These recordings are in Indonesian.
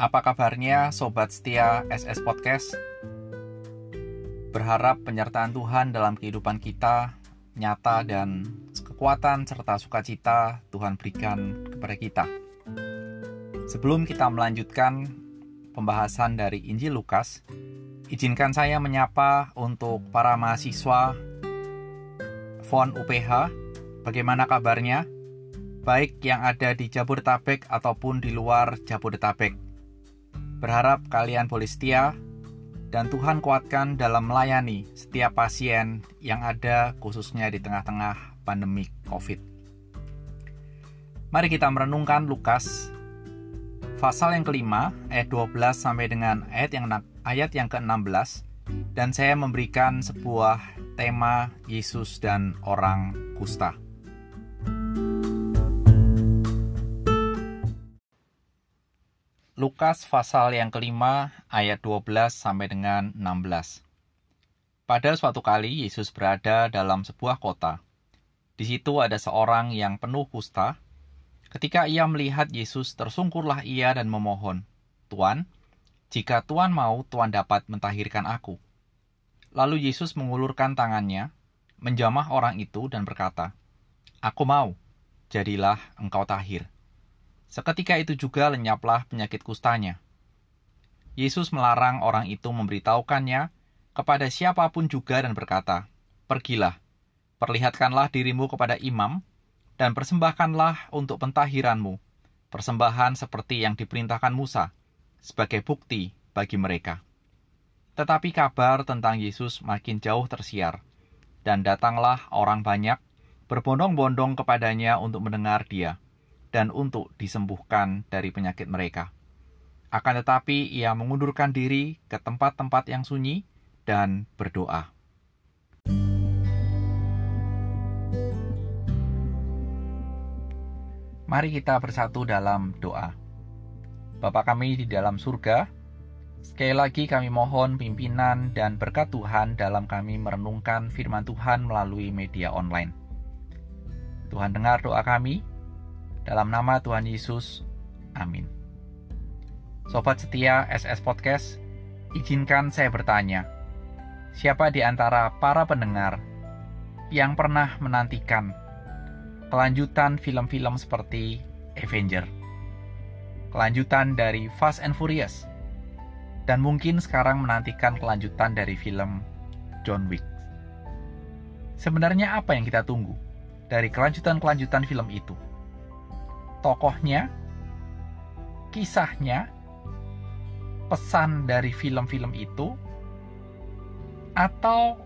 Apa kabarnya sobat setia SS Podcast? Berharap penyertaan Tuhan dalam kehidupan kita nyata dan kekuatan serta sukacita Tuhan berikan kepada kita. Sebelum kita melanjutkan pembahasan dari Injil Lukas, izinkan saya menyapa untuk para mahasiswa FON UPH. Bagaimana kabarnya? Baik yang ada di Jabodetabek ataupun di luar Jabodetabek. Berharap kalian boleh dan Tuhan kuatkan dalam melayani setiap pasien yang ada khususnya di tengah-tengah pandemi COVID. Mari kita merenungkan Lukas pasal yang kelima ayat 12 sampai dengan ayat yang ayat yang ke-16 dan saya memberikan sebuah tema Yesus dan orang kusta. Lukas pasal yang kelima ayat 12 sampai dengan 16. Pada suatu kali Yesus berada dalam sebuah kota. Di situ ada seorang yang penuh kusta. Ketika ia melihat Yesus, tersungkurlah ia dan memohon, "Tuan, jika Tuan mau, Tuan dapat mentahirkan aku." Lalu Yesus mengulurkan tangannya, menjamah orang itu dan berkata, "Aku mau, jadilah engkau tahir." Seketika itu juga lenyaplah penyakit kustanya. Yesus melarang orang itu memberitahukannya kepada siapa pun juga dan berkata, Pergilah, perlihatkanlah dirimu kepada imam, dan persembahkanlah untuk pentahiranmu, persembahan seperti yang diperintahkan Musa, sebagai bukti bagi mereka. Tetapi kabar tentang Yesus makin jauh tersiar, dan datanglah orang banyak berbondong-bondong kepadanya untuk mendengar dia dan untuk disembuhkan dari penyakit mereka. Akan tetapi ia mengundurkan diri ke tempat-tempat yang sunyi dan berdoa. Mari kita bersatu dalam doa. Bapa kami di dalam surga, sekali lagi kami mohon pimpinan dan berkat Tuhan dalam kami merenungkan firman Tuhan melalui media online. Tuhan dengar doa kami, dalam nama Tuhan Yesus, amin. Sobat setia SS Podcast, izinkan saya bertanya, siapa di antara para pendengar yang pernah menantikan kelanjutan film-film seperti Avenger, kelanjutan dari Fast and Furious, dan mungkin sekarang menantikan kelanjutan dari film John Wick. Sebenarnya apa yang kita tunggu dari kelanjutan-kelanjutan film itu? Tokohnya, kisahnya, pesan dari film-film itu, atau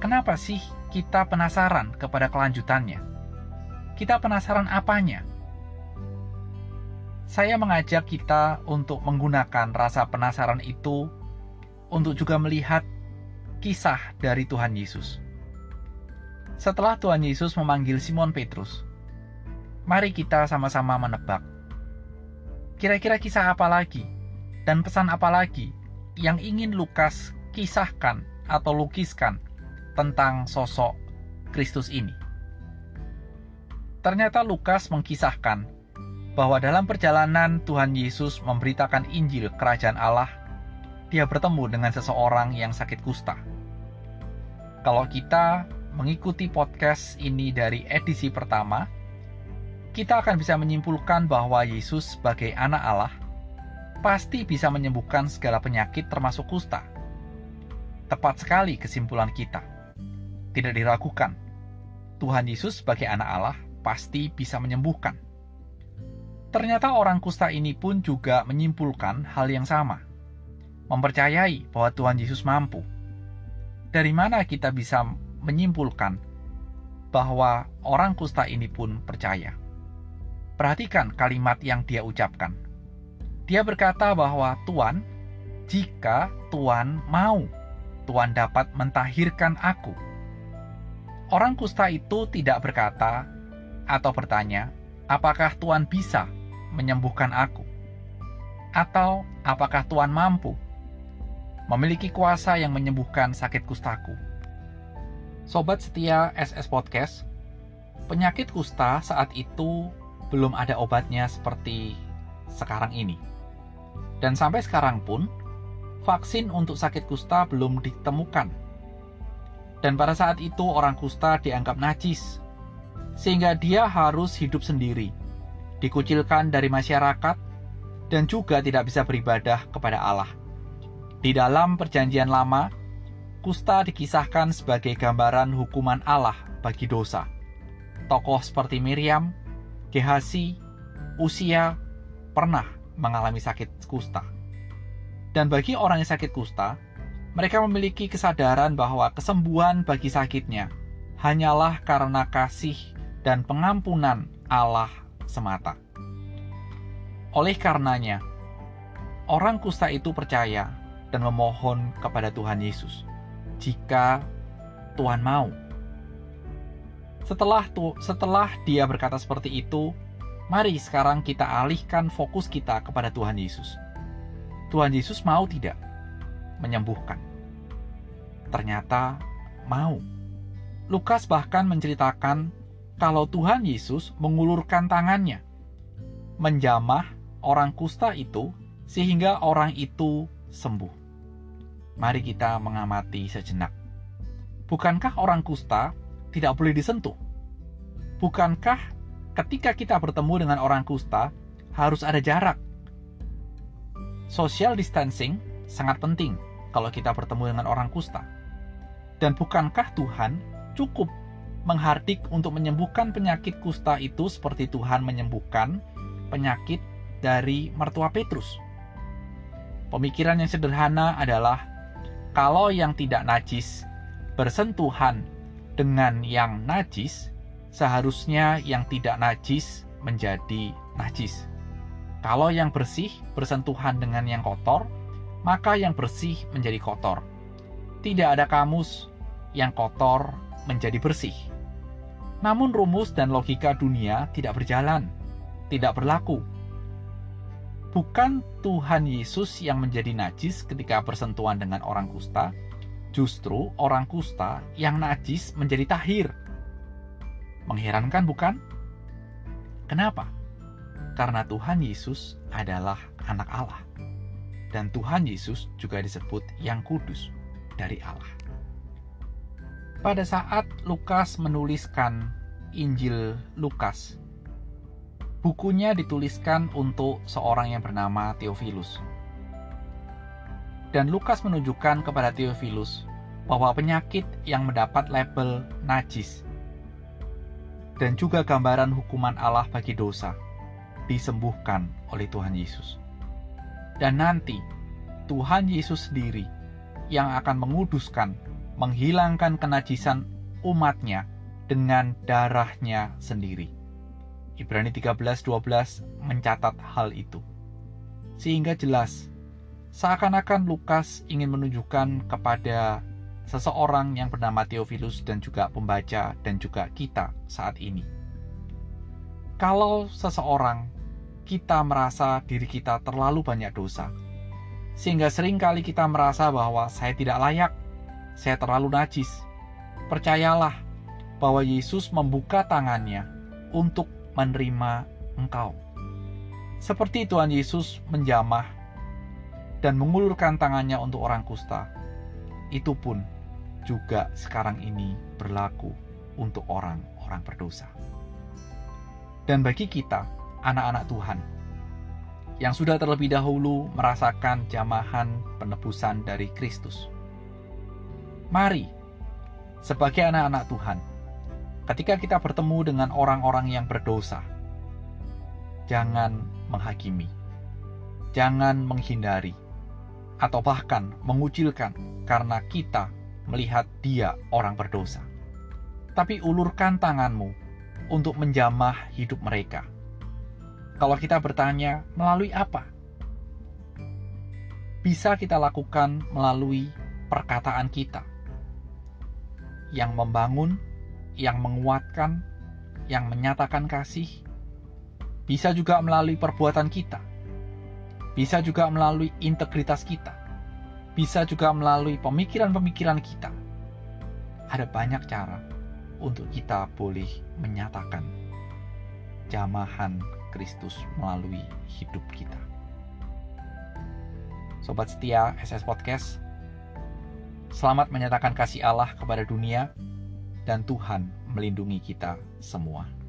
kenapa sih kita penasaran kepada kelanjutannya? Kita penasaran apanya? Saya mengajak kita untuk menggunakan rasa penasaran itu untuk juga melihat kisah dari Tuhan Yesus. Setelah Tuhan Yesus memanggil Simon Petrus, Mari kita sama-sama menebak. Kira-kira kisah apa lagi dan pesan apa lagi yang ingin Lukas kisahkan atau lukiskan tentang sosok Kristus ini? Ternyata Lukas mengkisahkan bahwa dalam perjalanan Tuhan Yesus memberitakan Injil Kerajaan Allah, dia bertemu dengan seseorang yang sakit kusta. Kalau kita mengikuti podcast ini dari edisi pertama, kita akan bisa menyimpulkan bahwa Yesus sebagai anak Allah pasti bisa menyembuhkan segala penyakit termasuk kusta. Tepat sekali kesimpulan kita. Tidak diragukan. Tuhan Yesus sebagai anak Allah pasti bisa menyembuhkan. Ternyata orang kusta ini pun juga menyimpulkan hal yang sama. Mempercayai bahwa Tuhan Yesus mampu. Dari mana kita bisa menyimpulkan bahwa orang kusta ini pun percaya? Perhatikan kalimat yang dia ucapkan. Dia berkata bahwa Tuhan, jika Tuhan mau, Tuhan dapat mentahirkan aku. Orang kusta itu tidak berkata atau bertanya, apakah Tuhan bisa menyembuhkan aku? Atau apakah Tuhan mampu memiliki kuasa yang menyembuhkan sakit kustaku? Sobat setia SS Podcast, penyakit kusta saat itu belum ada obatnya seperti sekarang ini. Dan sampai sekarang pun, vaksin untuk sakit kusta belum ditemukan. Dan pada saat itu orang kusta dianggap najis, sehingga dia harus hidup sendiri, dikucilkan dari masyarakat, dan juga tidak bisa beribadah kepada Allah. Di dalam Perjanjian Lama, kusta dikisahkan sebagai gambaran hukuman Allah bagi dosa. Tokoh seperti Miriam, Gehasi, Usia pernah mengalami sakit kusta. Dan bagi orang yang sakit kusta, mereka memiliki kesadaran bahwa kesembuhan bagi sakitnya hanyalah karena kasih dan pengampunan Allah semata. Oleh karenanya, orang kusta itu percaya dan memohon kepada Tuhan Yesus jika Tuhan mau. Setelah tu, setelah dia berkata seperti itu, mari sekarang kita alihkan fokus kita kepada Tuhan Yesus. Tuhan Yesus mau tidak menyembuhkan? Ternyata mau. Lukas bahkan menceritakan kalau Tuhan Yesus mengulurkan tangannya, menjamah orang kusta itu sehingga orang itu sembuh. Mari kita mengamati sejenak. Bukankah orang kusta tidak boleh disentuh? Bukankah ketika kita bertemu dengan orang kusta harus ada jarak? Social distancing sangat penting kalau kita bertemu dengan orang kusta. Dan bukankah Tuhan cukup menghardik untuk menyembuhkan penyakit kusta itu seperti Tuhan menyembuhkan penyakit dari mertua Petrus? Pemikiran yang sederhana adalah kalau yang tidak najis bersentuhan dengan yang najis, seharusnya yang tidak najis menjadi najis. Kalau yang bersih bersentuhan dengan yang kotor, maka yang bersih menjadi kotor. Tidak ada kamus yang kotor menjadi bersih. Namun rumus dan logika dunia tidak berjalan, tidak berlaku. Bukan Tuhan Yesus yang menjadi najis ketika bersentuhan dengan orang kusta, justru orang kusta yang najis menjadi tahir. Mengherankan bukan? Kenapa? Karena Tuhan Yesus adalah anak Allah. Dan Tuhan Yesus juga disebut yang kudus dari Allah. Pada saat Lukas menuliskan Injil Lukas, bukunya dituliskan untuk seorang yang bernama Theophilus. Dan Lukas menunjukkan kepada Theophilus bahwa penyakit yang mendapat label najis dan juga gambaran hukuman Allah bagi dosa disembuhkan oleh Tuhan Yesus. Dan nanti Tuhan Yesus sendiri yang akan menguduskan, menghilangkan kenajisan umatnya dengan darahnya sendiri. Ibrani 13:12 mencatat hal itu. Sehingga jelas seakan-akan Lukas ingin menunjukkan kepada seseorang yang bernama Theophilus dan juga pembaca dan juga kita saat ini. Kalau seseorang kita merasa diri kita terlalu banyak dosa. Sehingga sering kali kita merasa bahwa saya tidak layak, saya terlalu najis. Percayalah bahwa Yesus membuka tangannya untuk menerima engkau. Seperti Tuhan Yesus menjamah dan mengulurkan tangannya untuk orang kusta, itu pun juga sekarang ini berlaku untuk orang-orang berdosa. Dan bagi kita, anak-anak Tuhan yang sudah terlebih dahulu merasakan jamahan penebusan dari Kristus. Mari, sebagai anak-anak Tuhan, ketika kita bertemu dengan orang-orang yang berdosa, jangan menghakimi, jangan menghindari, atau bahkan mengucilkan karena kita melihat dia orang berdosa. Tapi ulurkan tanganmu untuk menjamah hidup mereka kalau kita bertanya, melalui apa? Bisa kita lakukan melalui perkataan kita yang membangun, yang menguatkan, yang menyatakan kasih. Bisa juga melalui perbuatan kita. Bisa juga melalui integritas kita. Bisa juga melalui pemikiran-pemikiran kita. Ada banyak cara untuk kita boleh menyatakan jamahan Kristus melalui hidup kita. Sobat setia SS Podcast, selamat menyatakan kasih Allah kepada dunia dan Tuhan melindungi kita semua.